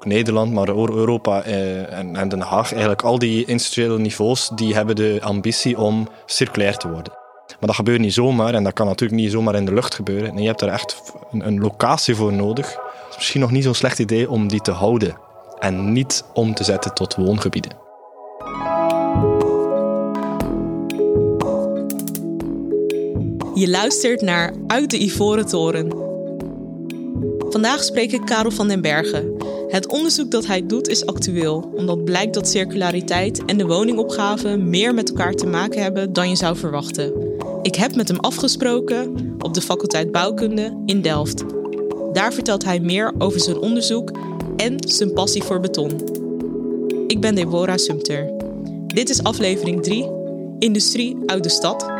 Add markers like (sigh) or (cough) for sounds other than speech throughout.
Nederland, maar Europa eh, en, en Den Haag, eigenlijk al die industriële niveaus, die hebben de ambitie om circulair te worden. Maar dat gebeurt niet zomaar en dat kan natuurlijk niet zomaar in de lucht gebeuren. Je hebt er echt een, een locatie voor nodig. Het is misschien nog niet zo'n slecht idee om die te houden en niet om te zetten tot woongebieden. Je luistert naar Uit de Ivoren Toren. Vandaag spreek ik Karel van den Bergen. Het onderzoek dat hij doet is actueel, omdat blijkt dat circulariteit en de woningopgave meer met elkaar te maken hebben dan je zou verwachten. Ik heb met hem afgesproken op de faculteit Bouwkunde in Delft. Daar vertelt hij meer over zijn onderzoek en zijn passie voor beton. Ik ben Deborah Sumter. Dit is aflevering 3, Industrie uit de stad.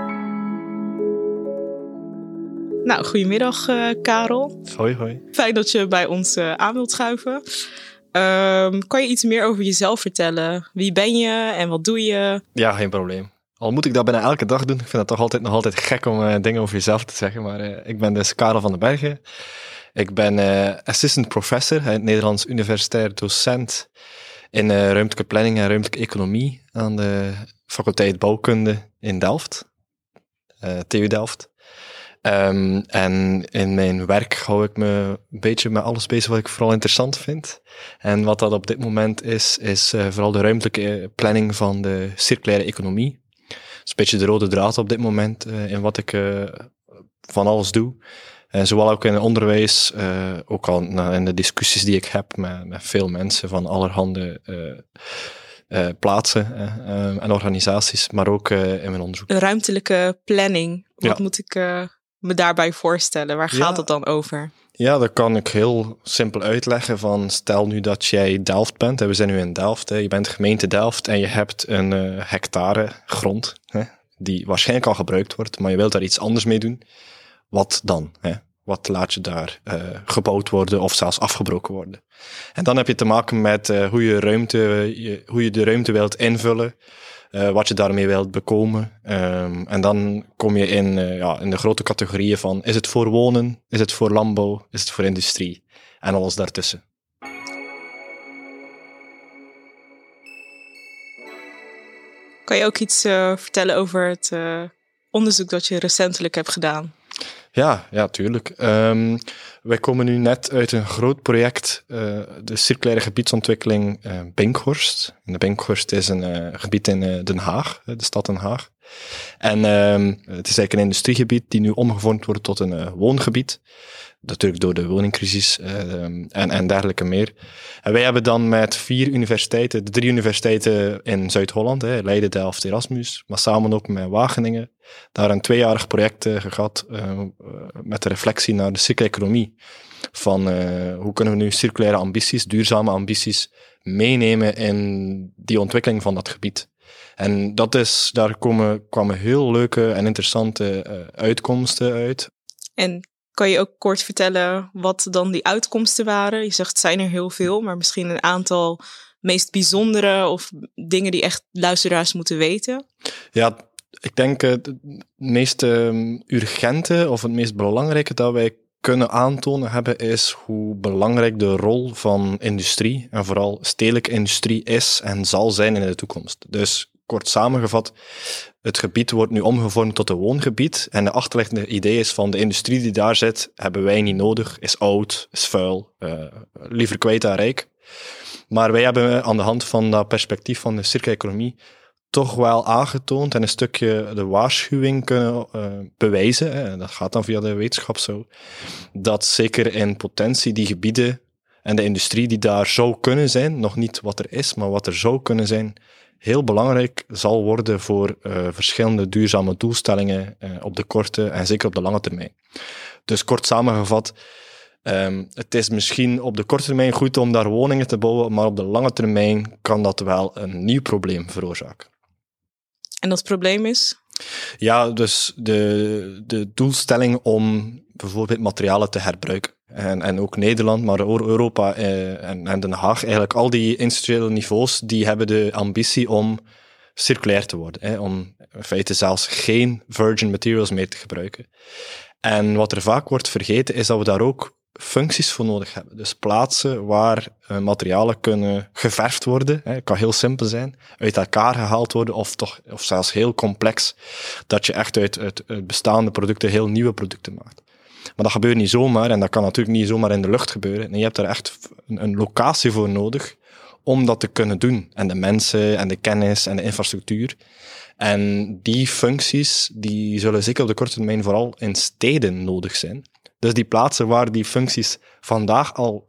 Nou, goedemiddag uh, Karel. Hoi, hoi. Fijn dat je bij ons uh, aan wilt schuiven. Um, kan je iets meer over jezelf vertellen? Wie ben je en wat doe je? Ja, geen probleem. Al moet ik dat bijna elke dag doen. Ik vind het toch altijd nog altijd gek om uh, dingen over jezelf te zeggen. Maar ik ben dus Karel van den Bergen. Ik ben assistant professor, het Nederlands universitair docent in ruimtelijke planning en ruimtelijke economie aan de faculteit bouwkunde in Delft, TU Delft. Um, en in mijn werk hou ik me een beetje met alles bezig wat ik vooral interessant vind. En wat dat op dit moment is, is uh, vooral de ruimtelijke planning van de circulaire economie. Dat is een beetje de rode draad op dit moment uh, in wat ik uh, van alles doe. En zowel ook in het onderwijs, ook al in de discussies die ik heb met, met veel mensen van allerhande plaatsen en organisaties, maar ook in mijn onderzoek. Een ruimtelijke planning, wat ja. moet ik me daarbij voorstellen? Waar gaat het dan over? Ja, dat kan ik heel simpel uitleggen. Van stel nu dat jij Delft bent, we zijn nu in Delft, hè, je bent gemeente Delft en je hebt een uh, hectare grond, hè, die waarschijnlijk al gebruikt wordt, maar je wilt daar iets anders mee doen. Wat dan? Hè? Wat laat je daar uh, gebouwd worden of zelfs afgebroken worden? En dan heb je te maken met uh, hoe, je ruimte, je, hoe je de ruimte wilt invullen uh, wat je daarmee wilt bekomen. Um, en dan kom je in, uh, ja, in de grote categorieën van is het voor wonen, is het voor landbouw, is het voor industrie en alles daartussen. Kan je ook iets uh, vertellen over het onderzoek dat je recentelijk hebt gedaan? Ja, ja, tuurlijk. Um, wij komen nu net uit een groot project, uh, de circulaire gebiedsontwikkeling uh, Binkhorst. En de Binkhorst is een uh, gebied in Den Haag, de stad Den Haag. En um, het is eigenlijk een industriegebied die nu omgevormd wordt tot een woongebied natuurlijk door de woningcrisis uh, en, en dergelijke meer. En wij hebben dan met vier universiteiten, de drie universiteiten in Zuid-Holland, Leiden, Delft, Erasmus, maar samen ook met Wageningen, daar een tweejarig project uh, gehad uh, met de reflectie naar de circulaire. Van hoe kunnen we nu circulaire ambities, duurzame ambities, meenemen in die ontwikkeling van dat gebied. En dat is, daar komen, kwamen heel leuke en interessante uitkomsten uit. En kan je ook kort vertellen wat dan die uitkomsten waren? Je zegt, zijn er heel veel, maar misschien een aantal meest bijzondere of dingen die echt luisteraars moeten weten? Ja, ik denk het meest ehm, urgente of het meest belangrijke dat wij kunnen aantonen hebben, is hoe belangrijk de rol van industrie en vooral stedelijke industrie is en zal zijn in de toekomst. Dus kort samengevat, het gebied wordt nu omgevormd tot een woongebied. En de achterliggende idee is van de industrie die daar zit, hebben wij niet nodig, is oud, is vuil, uh, liever kwijt dan rijk. Maar wij hebben aan de hand van dat perspectief van de circulaire economie toch wel aangetoond en een stukje de waarschuwing kunnen uh, bewijzen, hè, dat gaat dan via de wetenschap zo, dat zeker in potentie die gebieden en de industrie die daar zou kunnen zijn, nog niet wat er is, maar wat er zou kunnen zijn, heel belangrijk zal worden voor uh, verschillende duurzame doelstellingen uh, op de korte en zeker op de lange termijn. Dus kort samengevat, um, het is misschien op de korte termijn goed om daar woningen te bouwen, maar op de lange termijn kan dat wel een nieuw probleem veroorzaken. En dat probleem is? Ja, dus de, de doelstelling om bijvoorbeeld materialen te herbruiken. En, en ook Nederland, maar Europa eh, en, en Den Haag, eigenlijk al die industriële niveaus, die hebben de ambitie om circulair te worden. Om in feite zelfs geen virgin materials meer te gebruiken. En wat er vaak wordt vergeten, is dat we daar ook functies voor nodig hebben. Dus plaatsen waar uh, materialen kunnen geverfd worden. Het kan heel simpel zijn, uit elkaar gehaald worden, of toch, of zelfs heel complex, dat je echt uit, uit, uit bestaande producten heel nieuwe producten maakt. Maar dat gebeurt niet zomaar, en dat kan natuurlijk niet zomaar in de lucht gebeuren. Nee, je hebt er echt een, een locatie voor nodig om dat te kunnen doen. En de mensen, en de kennis, en de infrastructuur. En die functies, die zullen zeker op de korte termijn vooral in steden nodig zijn. Dus die plaatsen waar die functies vandaag al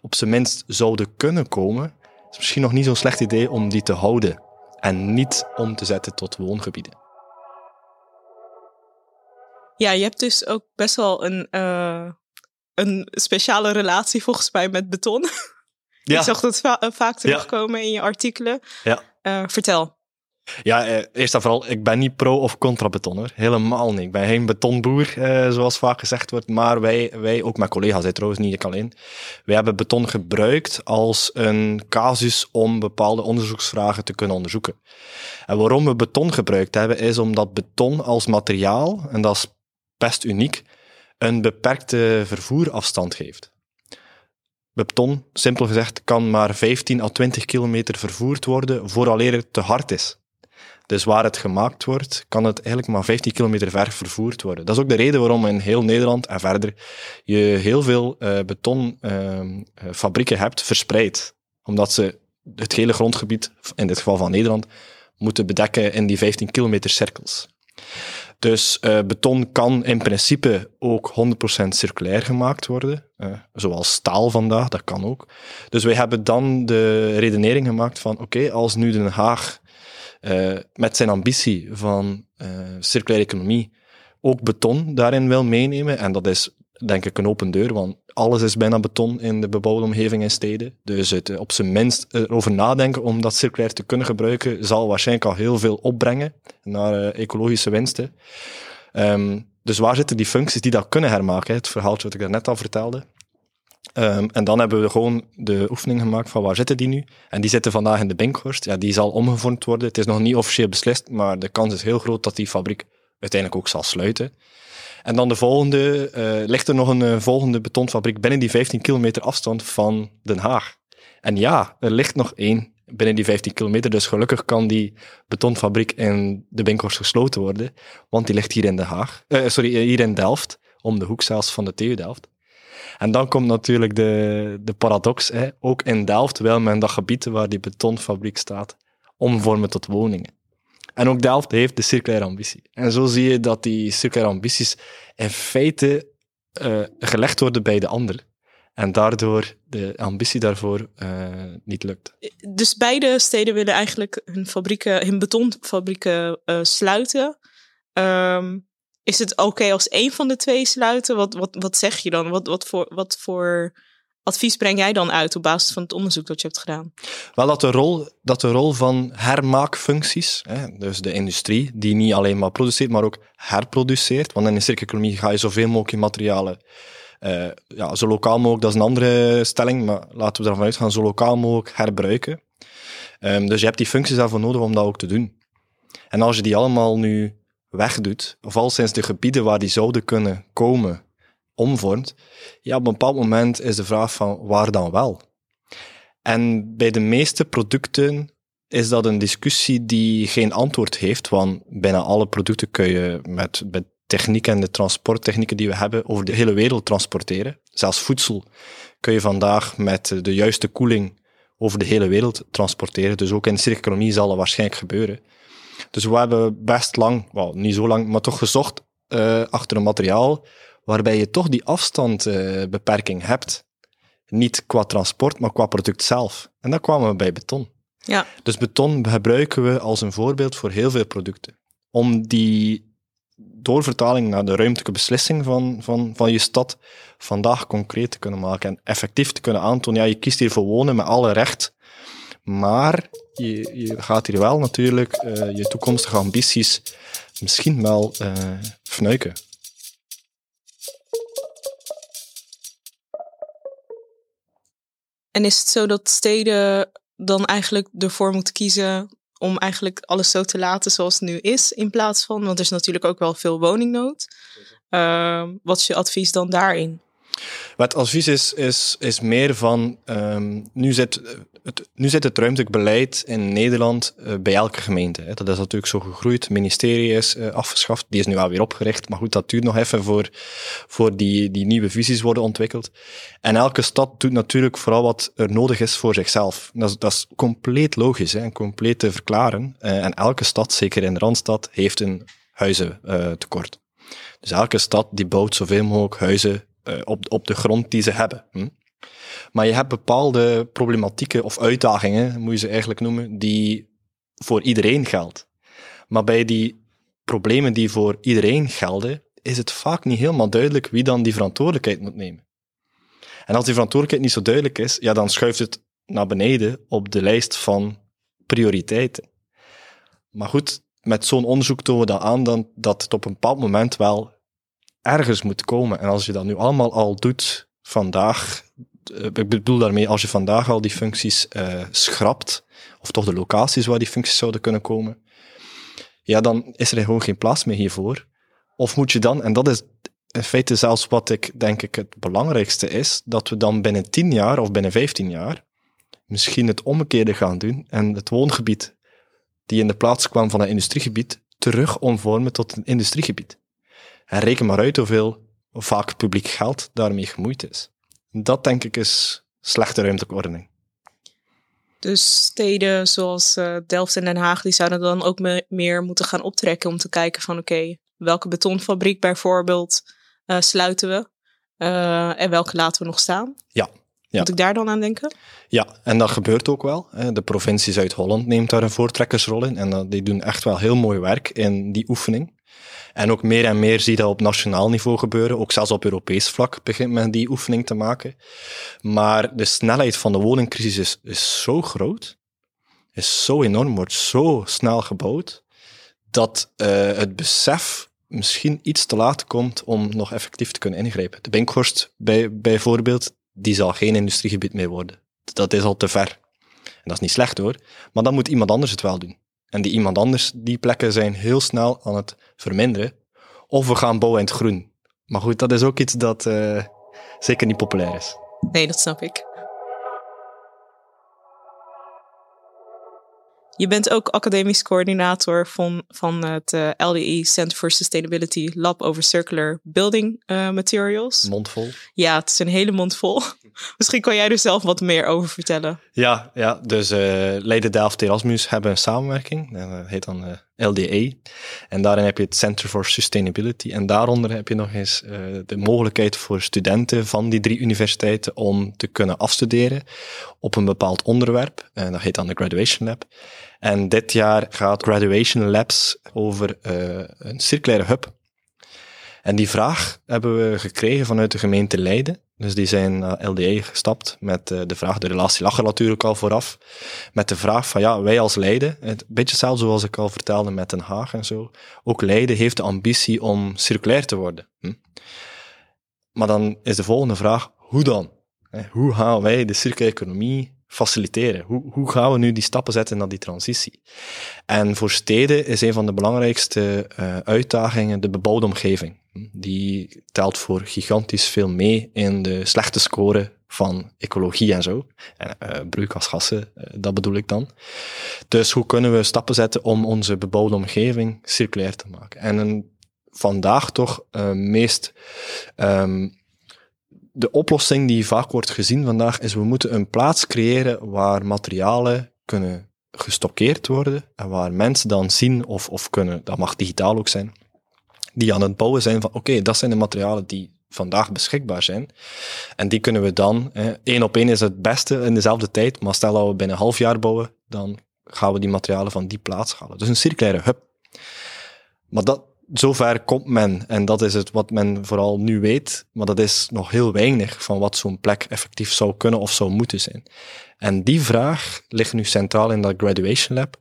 op zijn minst zouden kunnen komen, is misschien nog niet zo'n slecht idee om die te houden en niet om te zetten tot woongebieden. Ja, je hebt dus ook best wel een, uh, een speciale relatie volgens mij met beton. (laughs) Ja. Ik zag dat va vaak terugkomen in je artikelen. Ja. Uh, vertel. Ja, eh, eerst en vooral, ik ben niet pro of contra beton hoor. Helemaal niet. Ik ben geen betonboer, eh, zoals vaak gezegd wordt. Maar wij, wij ook mijn collega's, hè, trouwens niet ik alleen. Wij hebben beton gebruikt als een casus om bepaalde onderzoeksvragen te kunnen onderzoeken. En waarom we beton gebruikt hebben, is omdat beton als materiaal, en dat is best uniek, een beperkte vervoerafstand geeft. Beton, simpel gezegd, kan maar 15 à 20 kilometer vervoerd worden vooraleer het te hard is. Dus waar het gemaakt wordt, kan het eigenlijk maar 15 kilometer ver vervoerd worden. Dat is ook de reden waarom in heel Nederland en verder je heel veel uh, betonfabrieken uh, hebt verspreid. Omdat ze het hele grondgebied, in dit geval van Nederland, moeten bedekken in die 15 kilometer cirkels. Dus uh, beton kan in principe ook 100% circulair gemaakt worden, uh, zoals staal vandaag, dat kan ook. Dus wij hebben dan de redenering gemaakt van, oké, als nu Den Haag uh, met zijn ambitie van circulaire economie ook beton daarin wil meenemen, en dat is denk ik een open deur, want alles is bijna beton in de bebouwde omgeving in steden. Dus het op zijn minst erover nadenken om dat circulair te kunnen gebruiken, zal waarschijnlijk al heel veel opbrengen naar uh, ecologische winsten. Um, dus waar zitten die functies die dat kunnen hermaken? Het verhaaltje wat ik daarnet al vertelde. Um, en dan hebben we gewoon de oefening gemaakt van waar zitten die nu? En die zitten vandaag in de Binkhorst. Ja, die zal omgevormd worden. Het is nog niet officieel beslist, maar de kans is heel groot dat die fabriek uiteindelijk ook zal sluiten. En dan de volgende, uh, ligt er nog een uh, volgende betonfabriek binnen die 15 kilometer afstand van Den Haag. En ja, er ligt nog één binnen die 15 kilometer, dus gelukkig kan die betonfabriek in de Binkhorst gesloten worden, want die ligt hier in Den Haag, uh, sorry, hier in Delft, om de hoek zelfs van de TU Delft. En dan komt natuurlijk de, de paradox, hè. ook in Delft wil men dat gebied waar die betonfabriek staat omvormen tot woningen. En ook Delft heeft de circulaire ambitie. En zo zie je dat die circulaire ambities in feite uh, gelegd worden bij de ander. En daardoor de ambitie daarvoor uh, niet lukt. Dus beide steden willen eigenlijk hun, fabrieken, hun betonfabrieken uh, sluiten. Um, is het oké als één van de twee sluiten? Wat, wat, wat zeg je dan? Wat, wat, voor, wat voor advies breng jij dan uit op basis van het onderzoek dat je hebt gedaan? Wel dat de rol, dat de rol van hermaakfuncties, hè, dus de industrie, die niet alleen maar produceert, maar ook herproduceert. Want in de circuleconomie ga je zoveel mogelijk je materialen uh, ja, zo lokaal mogelijk, dat is een andere stelling, maar laten we ervan uitgaan, zo lokaal mogelijk herbruiken. Um, dus je hebt die functies daarvoor nodig om dat ook te doen. En als je die allemaal nu wegdoet, of al sinds de gebieden waar die zouden kunnen komen, omvormt, ja, op een bepaald moment is de vraag van waar dan wel? En bij de meeste producten is dat een discussie die geen antwoord heeft, want bijna alle producten kun je met, met techniek en de transporttechnieken die we hebben over de hele wereld transporteren. Zelfs voedsel kun je vandaag met de juiste koeling over de hele wereld transporteren. Dus ook in de circuleconomie zal dat waarschijnlijk gebeuren. Dus we hebben best lang, wel niet zo lang, maar toch gezocht uh, achter een materiaal waarbij je toch die afstandbeperking uh, hebt. Niet qua transport, maar qua product zelf. En dan kwamen we bij beton. Ja. Dus beton gebruiken we als een voorbeeld voor heel veel producten. Om die doorvertaling naar de ruimtelijke beslissing van, van, van je stad vandaag concreet te kunnen maken en effectief te kunnen aantonen. Ja, je kiest hier voor wonen met alle recht, maar je, je gaat hier wel natuurlijk uh, je toekomstige ambities misschien wel uh, fnuiken. En is het zo dat steden dan eigenlijk ervoor moeten kiezen om eigenlijk alles zo te laten zoals het nu is, in plaats van, want er is natuurlijk ook wel veel woningnood. Uh, wat is je advies dan daarin? Het advies is, is, is meer van, um, nu, zit het, nu zit het ruimtelijk beleid in Nederland uh, bij elke gemeente. Hè. Dat is natuurlijk zo gegroeid. Het ministerie is uh, afgeschaft, die is nu alweer opgericht. Maar goed, dat duurt nog even voor, voor die, die nieuwe visies worden ontwikkeld. En elke stad doet natuurlijk vooral wat er nodig is voor zichzelf. Dat is, dat is compleet logisch hè, en compleet te verklaren. En elke stad, zeker in de Randstad, heeft een huizentekort. Dus elke stad die bouwt zoveel mogelijk huizen uh, op, op de grond die ze hebben. Hm? Maar je hebt bepaalde problematieken of uitdagingen, moet je ze eigenlijk noemen, die voor iedereen geldt. Maar bij die problemen die voor iedereen gelden, is het vaak niet helemaal duidelijk wie dan die verantwoordelijkheid moet nemen. En als die verantwoordelijkheid niet zo duidelijk is, ja, dan schuift het naar beneden op de lijst van prioriteiten. Maar goed, met zo'n onderzoek tonen we dat aan dan, dat het op een bepaald moment wel ergens moet komen. En als je dat nu allemaal al doet vandaag, eh, ik bedoel daarmee, als je vandaag al die functies uh, schrapt, of toch de locaties waar die functies zouden kunnen komen, ja, dan is er gewoon geen plaats meer hiervoor. Of moet je dan, en dat is in feite zelfs wat ik denk ik het belangrijkste is, dat we dan binnen 10 jaar of binnen 15 jaar misschien het omgekeerde gaan doen en het woongebied die in de plaats kwam van een industriegebied terug omvormen tot een industriegebied. En reken maar uit hoeveel vaak publiek geld daarmee gemoeid is. Dat denk ik is slechte ruimtelijke ordening. Dus steden zoals uh, Delft en Den Haag, die zouden dan ook me meer moeten gaan optrekken om te kijken van oké, welke betonfabriek bijvoorbeeld uh, sluiten we uh, en welke laten we nog staan? Ja. ja. Moet ik daar dan aan denken? Ja, en dat gebeurt ook wel. De provincie Zuid-Holland neemt daar een voortrekkersrol in en die doen echt wel heel mooi werk in die oefening. En ook meer en meer zie je dat op nationaal niveau gebeuren. Ook zelfs op Europees vlak begint men die oefening te maken. Maar de snelheid van de woningcrisis is, zo groot, is zo enorm, wordt zo snel gebouwd, dat uh, het besef misschien iets te laat komt om nog effectief te kunnen ingrijpen. De Binkhorst bij, bijvoorbeeld, die zal geen industriegebied meer worden. Dat is al te ver. En dat is niet slecht hoor, maar dan moet iemand anders het wel doen. En die iemand anders, die plekken zijn heel snel aan het verminderen. Of we gaan bouwen in het groen. Maar goed, dat is ook iets dat uh, zeker niet populair is. Nee, dat snap ik. Je bent ook academisch coördinator van, van het uh, eh, LDE Center for Sustainability Lab over Circular Building uh, Materials. Mondvol. Ja, het is een hele mond vol. (laughs) Misschien kan jij er zelf wat meer over vertellen. Ja, ja dus uh, Leiden Delft Erasmus hebben een samenwerking. Dat heet dan LDE. En daarin heb je het Center for Sustainability. En daaronder heb je nog eens de mogelijkheid voor studenten van die drie universiteiten om te kunnen afstuderen op een bepaald onderwerp. En dat heet dan de Graduation Lab. En dit jaar gaat Graduation Labs over uh, een circulaire hub. En die vraag hebben we gekregen vanuit de gemeente Leiden. Dus die zijn naar LDE gestapt met uh, de vraag, de relatie lag er natuurlijk al vooraf, met de vraag van ja, wij als Leiden, een beetje hetzelfde zoals ik al vertelde met Den Haag en zo, ook Leiden heeft de ambitie om circulair te worden. Hm? Maar dan is de volgende vraag, hoe dan? Hoe gaan wij de circulaire economie faciliteren? Hoe, hoe gaan we nu die stappen zetten naar die transitie? En voor steden is een van de belangrijkste uh, uitdagingen de bebouwde omgeving. Die telt voor gigantisch veel mee in de slechte score van ecologie en zo. En uh, broeikasgassen, uh, dat bedoel ik dan. Dus hoe kunnen we stappen zetten om onze bebouwde omgeving circulair te maken? En vandaag toch uh, meest um, de oplossing die vaak wordt gezien vandaag is we moeten een plaats creëren waar materialen kunnen gestockeerd worden en waar mensen dan zien of, of kunnen, dat mag digitaal ook zijn, die aan het bouwen zijn van oké, dat zijn de materialen die vandaag beschikbaar zijn. En die kunnen we dan, één op één is het beste in dezelfde tijd, maar stel dat we binnen een half jaar bouwen, dan gaan we die materialen van die plaats halen. Dus een circulaire hub. Maar dat, zover komt men. En dat is het wat men vooral nu weet. Maar dat is nog heel weinig van wat zo'n plek effectief zou kunnen of zou moeten zijn. En die vraag ligt nu centraal in dat Graduation Lab.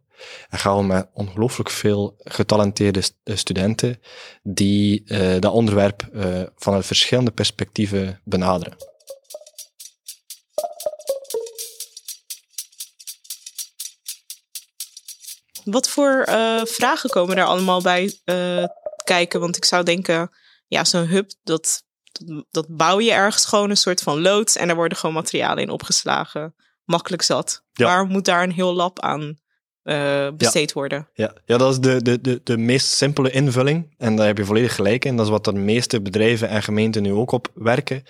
En gaan we met ongelooflijk veel getalenteerde eh, studenten die uh, dat onderwerp uh, vanuit verschillende perspectieven benaderen. Wat voor uh, vragen komen daar allemaal bij uh, kijken? Want ik zou denken, ja, zo'n hub, dat Dat, dat bouw je ergens gewoon een soort van loods en daar worden gewoon materialen in opgeslagen. Makkelijk zat. Ja. Waar moet daar een heel lab aan eh, besteed worden? Ja, ja dat is de, de, de, de meest simpele invulling. En daar heb je volledig gelijk in. Dat is wat de meeste bedrijven en gemeenten nu ook op werken.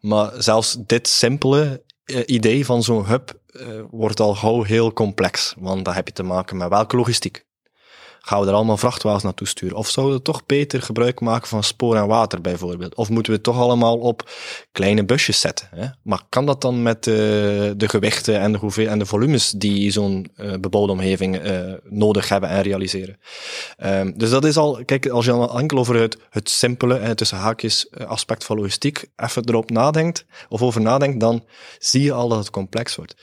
Maar zelfs dit simpele eh, idee van zo'n hub eh, wordt al gauw heel complex. Want dan heb je te maken met welke logistiek. Gaan we er allemaal vrachtwagens naartoe sturen? Of zouden we toch beter gebruik maken van spoor en water bijvoorbeeld? Of moeten we het toch allemaal op kleine busjes zetten? Hè? Maar kan dat dan met eh, de gewichten en de, hoeveel, en de volumes die zo'n eh, bebouwde omgeving eh, nodig hebben en realiseren? Ehm, dus dat is al, kijk, als je dan enkel over het, het simpele, hè, tussen haakjes, aspect van logistiek even erop nadenkt, of over nadenkt, dan zie je al dat het complex wordt.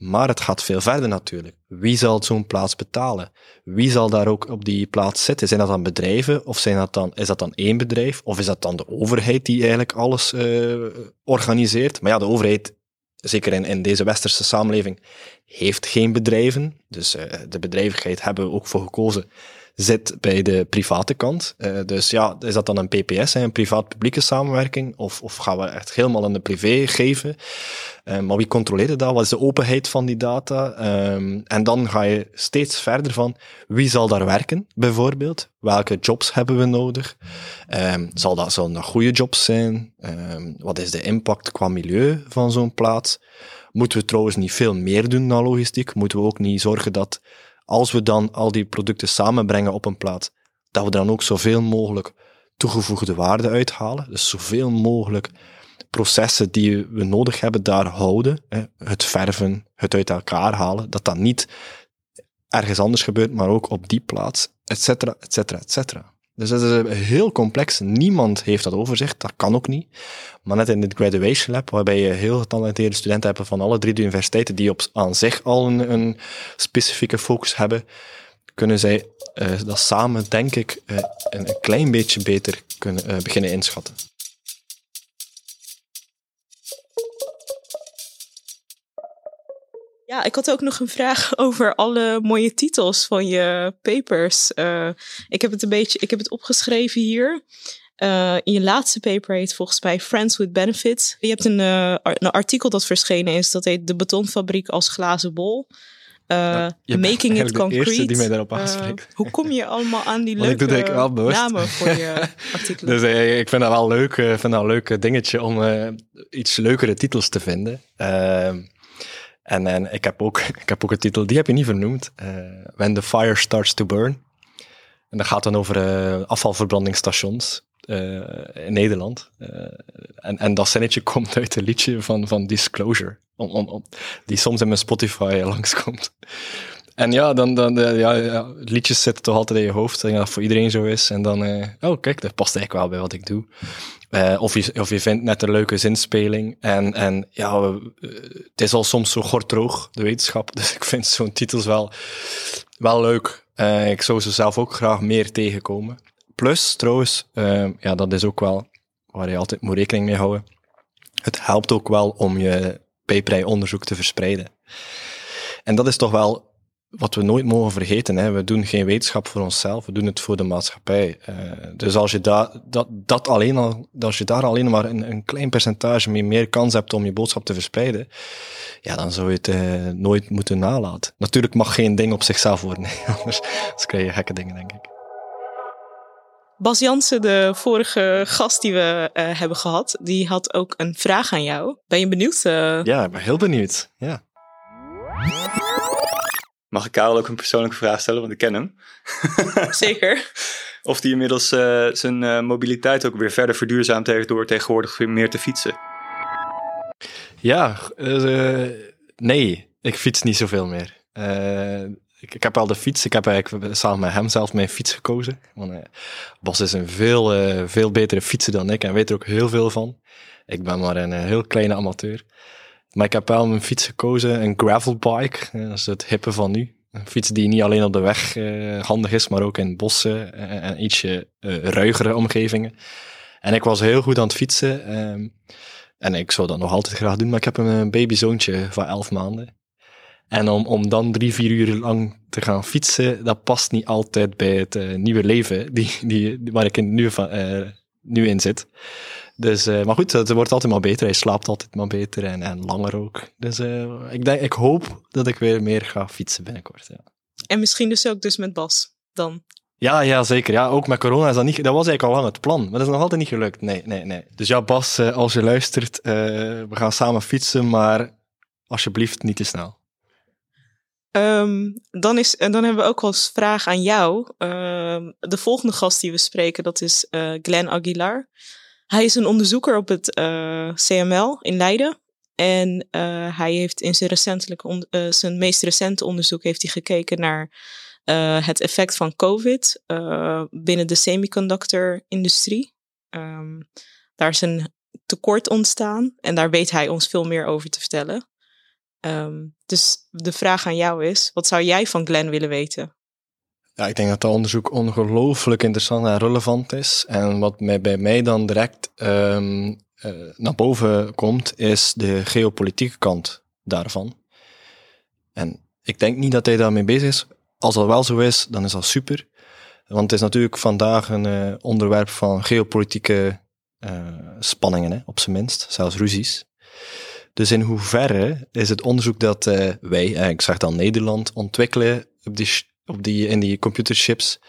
Maar het gaat veel verder natuurlijk. Wie zal zo'n plaats betalen? Wie zal daar ook op die plaats zitten? Zijn dat dan bedrijven? Of zijn dat dan, is dat dan één bedrijf? Of is dat dan de overheid die eigenlijk alles eh, organiseert? Maar ja, de overheid, zeker in, in deze westerse samenleving, heeft geen bedrijven. Dus eh, de bedrijvigheid hebben we ook voor gekozen zit bij de private kant. Eh, dus ja, is dat dan een PPS, een privaat-publieke samenwerking? Of, of gaan we echt helemaal in de privé geven? Eh, maar wie controleert dat? Wat is de openheid van die data? Ehm, en dan ga je steeds verder van wie zal daar werken, bijvoorbeeld? Welke jobs hebben we nodig? Ehm, zal dat, dat goede jobs zijn? Ehm, wat is de impact qua milieu van zo'n plaats? Moeten we trouwens niet veel meer doen dan logistiek? Moeten we ook niet zorgen dat als we dan al die producten samenbrengen op een plaats, dat we dan ook zoveel mogelijk toegevoegde waarde uithalen. Dus zoveel mogelijk processen die we nodig hebben daar houden. Het verven, het uit elkaar halen, dat dat niet ergens anders gebeurt, maar ook op die plaats, et cetera, et cetera, et cetera. Dus dat is heel complex. Niemand heeft dat overzicht. Dat kan ook niet. Maar net in dit graduation lab, waarbij je heel getalenteerde studenten hebt van alle drie de universiteiten, die op aan zich al een, een specifieke focus hebben, kunnen zij uh, dat samen, denk ik, uh, een, klein beetje beter kunnen beginnen inschatten. Ja, ik had ook nog een vraag (laughs) over alle mooie titels van je papers. Uh, ik heb het een beetje, ik heb het opgeschreven hier. Uh, in je laatste paper heet volgens mij Friends with Benefits. Je hebt een, uh, een artikel dat verschenen is, dat heet De betonfabriek als glazen bol. Ja, making it concrete. die mij daarop aanspreekt. hoe kom je allemaal aan die (laughs) leuke ik doe wel namen voor je (laughs) artikelen? Dus ik vind dat wel leuk. Vind dat een leuk dingetje om iets leukere titels te vinden. En, en ik, heb ook, (laughs) ik heb ook een titel, die heb je niet vernoemd. Uh, When the Fire Starts to Burn. En dat gaat dan over uh, afvalverbrandingsstations uh, in Nederland. en, en dat zinnetje (laughs) komt uit een liedje van, van Disclosure, om, om, die soms in mijn Spotify (laughs) langskomt. En ja, dan, dan ja, ja, liedjes zitten toch altijd in je hoofd, en dat voor iedereen zo is. En dan, oh kijk, dat past eigenlijk wel bij wat ik doe. Uh, of, je, of je vindt net een leuke zinspeling. En, en ja, we, het is al soms zo gortroog, de wetenschap. (laughs) Dus ik vind zo'n titels wel, wel leuk. Uh, ik zou ze zelf ook graag meer tegenkomen. Plus, trouwens, ja, dat is ook wel waar je altijd moet rekening mee houden. Het helpt ook wel om je payprij-onderzoek te verspreiden. En dat is toch wel wat we nooit mogen vergeten, hè, we doen geen wetenschap voor onszelf, we doen het voor de maatschappij. Uh, dus als je, da, dat, dat alleen al, als je daar alleen maar een, een klein percentage mee meer kans hebt om je boodschap te verspreiden, ja, dan zou je het uh, nooit moeten nalaten. Natuurlijk mag geen ding op zichzelf worden, (laughs) anders, anders krijg je gekke dingen, denk ik. Bas Jansen, de vorige gast die we uh, hebben gehad, die had ook een vraag aan jou. Ben je benieuwd? Ja, ik ben heel benieuwd, ja. Mag ik Karel ook een persoonlijke vraag stellen, want ik ken hem. (laughs) Zeker. of die inmiddels uh, zijn uh, mobiliteit ook weer verder verduurzaamd heeft door tegenwoordig weer meer te fietsen. Ja, uh, nee, ik fiets niet zoveel meer. Ik, ik, heb al de fiets, ik heb eigenlijk samen met hem zelf mijn fiets gekozen. Want Bas is een veel, veel betere fietser dan ik en weet er ook heel veel van. Ik ben maar een heel kleine amateur. Maar ik heb wel een fiets gekozen, een gravelbike. Dat is het hippe van nu. Een fiets die niet alleen op de weg uh, handig is, maar ook in bossen en, en ietsje uh, ruigere omgevingen. En ik was heel goed aan het fietsen. Um, en ik zou dat nog altijd graag doen, maar ik heb een babyzoontje van elf maanden. En om, om dan drie, vier uur lang te gaan fietsen, dat past niet altijd bij het nieuwe leven die, die, waar ik in nu, van, nu in zit. Dus, uh, maar goed, het wordt altijd maar beter. Hij slaapt altijd maar beter en, en langer ook. Dus uh, ik, denk, ik hoop dat ik weer meer ga fietsen binnenkort. Ja. En misschien dus ook dus met Bas dan? Ja, ja, zeker. Ja, ook met corona is dat niet... Dat was eigenlijk al lang het plan, maar dat is nog altijd niet gelukt. Nee, nee, nee. Dus ja, Bas, uh, als je luistert, we gaan samen fietsen, maar alsjeblieft niet te snel. Um, dan, is, en dan hebben we ook als vraag aan jou. Uh, de volgende gast die we spreken, dat is uh, Glenn Aguilar. Hij is een onderzoeker op het uh, CML in Leiden. En hij heeft in zijn, recentelijke zijn meest recente onderzoek heeft hij gekeken naar het effect van COVID binnen de semiconductor-industrie. Um, daar is een tekort ontstaan en daar weet hij ons veel meer over te vertellen. Um, dus de vraag aan jou is, wat zou jij van Glenn willen weten? Ja, ik denk dat dat onderzoek ongelooflijk interessant en relevant is. En wat mij, bij mij dan direct um, uh, naar boven komt, is de geopolitieke kant daarvan. En ik denk niet dat hij daarmee bezig is. Als dat wel zo is, dan is dat super. Want het is natuurlijk vandaag een uh, onderwerp van geopolitieke uh, spanningen, hè, op zijn minst, zelfs ruzies. Dus in hoeverre is het onderzoek dat wij, ik zeg dan Nederland, ontwikkelen op die, op die, in die computerchips,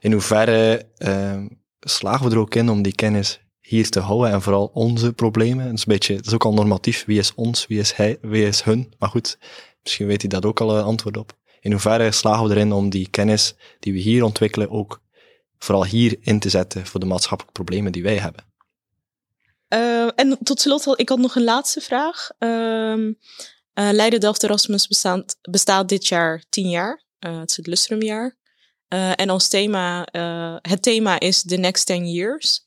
in hoeverre uh, slagen we er ook in om die kennis hier te houden en vooral onze problemen. Dat is, een beetje, dat is ook al normatief. Wie is ons, wie is hij, wie is hun? Maar goed, misschien weet hij dat ook al een antwoord op. In hoeverre slagen we erin om die kennis die we hier ontwikkelen ook vooral hier in te zetten voor de maatschappelijke problemen die wij hebben? Uh, en tot slot, ik had nog een laatste vraag. Uh, Leiden Delft Erasmus bestaat, bestaat dit jaar tien jaar. Het is het Lustrumjaar. en als thema, het thema is The Next 10 Years.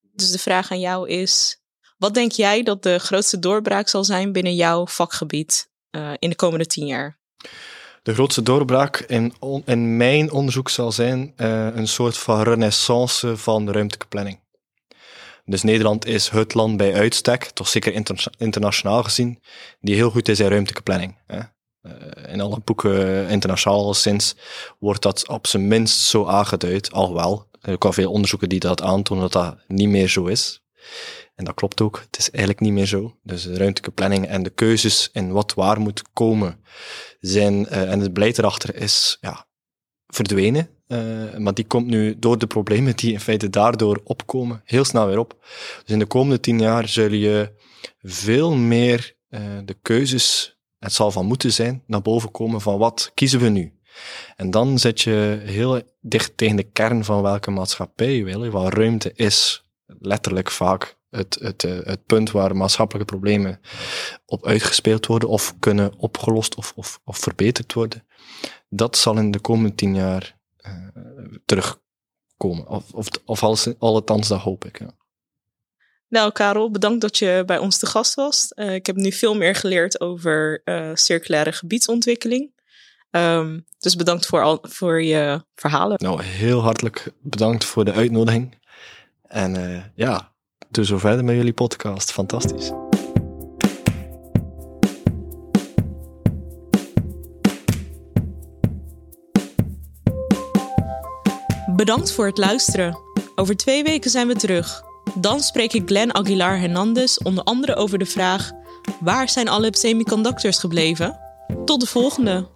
Dus de vraag aan jou is, wat denk jij dat de grootste doorbraak zal zijn binnen jouw vakgebied in de komende tien jaar? De grootste doorbraak in, in mijn onderzoek zal zijn een soort van renaissance van ruimtelijke planning. Dus Nederland is het land bij uitstek, toch zeker inter internationaal gezien, die heel goed is in ruimtelijke planning. Hè. Uh, in alle boeken internationaal sinds wordt dat op zijn minst zo aangeduid, al wel. Er zijn veel onderzoeken die dat aantonen dat dat niet meer zo is. En dat klopt ook, het is eigenlijk niet meer zo. Dus de ruimtelijke planning en de keuzes in wat waar moet komen zijn, uh, en het beleid erachter is ja, verdwenen. Maar die komt nu door de problemen die in feite daardoor opkomen, heel snel weer op. Dus in de komende tien jaar zul je veel meer de keuzes, het zal van moeten zijn, naar boven komen van wat kiezen we nu. En dan zit je heel dicht tegen de kern van welke maatschappij je wil. Waar ruimte is letterlijk vaak het, het, uh, het punt waar maatschappelijke problemen op uitgespeeld worden of kunnen opgelost of, of, of verbeterd worden. Dat zal in de komende tien jaar uh, terugkomen. Of, of, of alles, althans, dat hoop ik. Ja. Nou, Karel, bedankt dat je bij ons te gast was. Uh, ik heb nu veel meer geleerd over uh, circulaire gebiedsontwikkeling. Um, dus bedankt voor, al, voor je verhalen. Nou, heel hartelijk bedankt voor de uitnodiging. En uh, ja, doe zo verder met jullie podcast. Fantastisch. Bedankt voor het luisteren. Over twee weken zijn we terug. Dan spreek ik Glenn Aguilar Hernandez onder andere over de vraag: waar zijn alle semiconductors gebleven? Tot de volgende!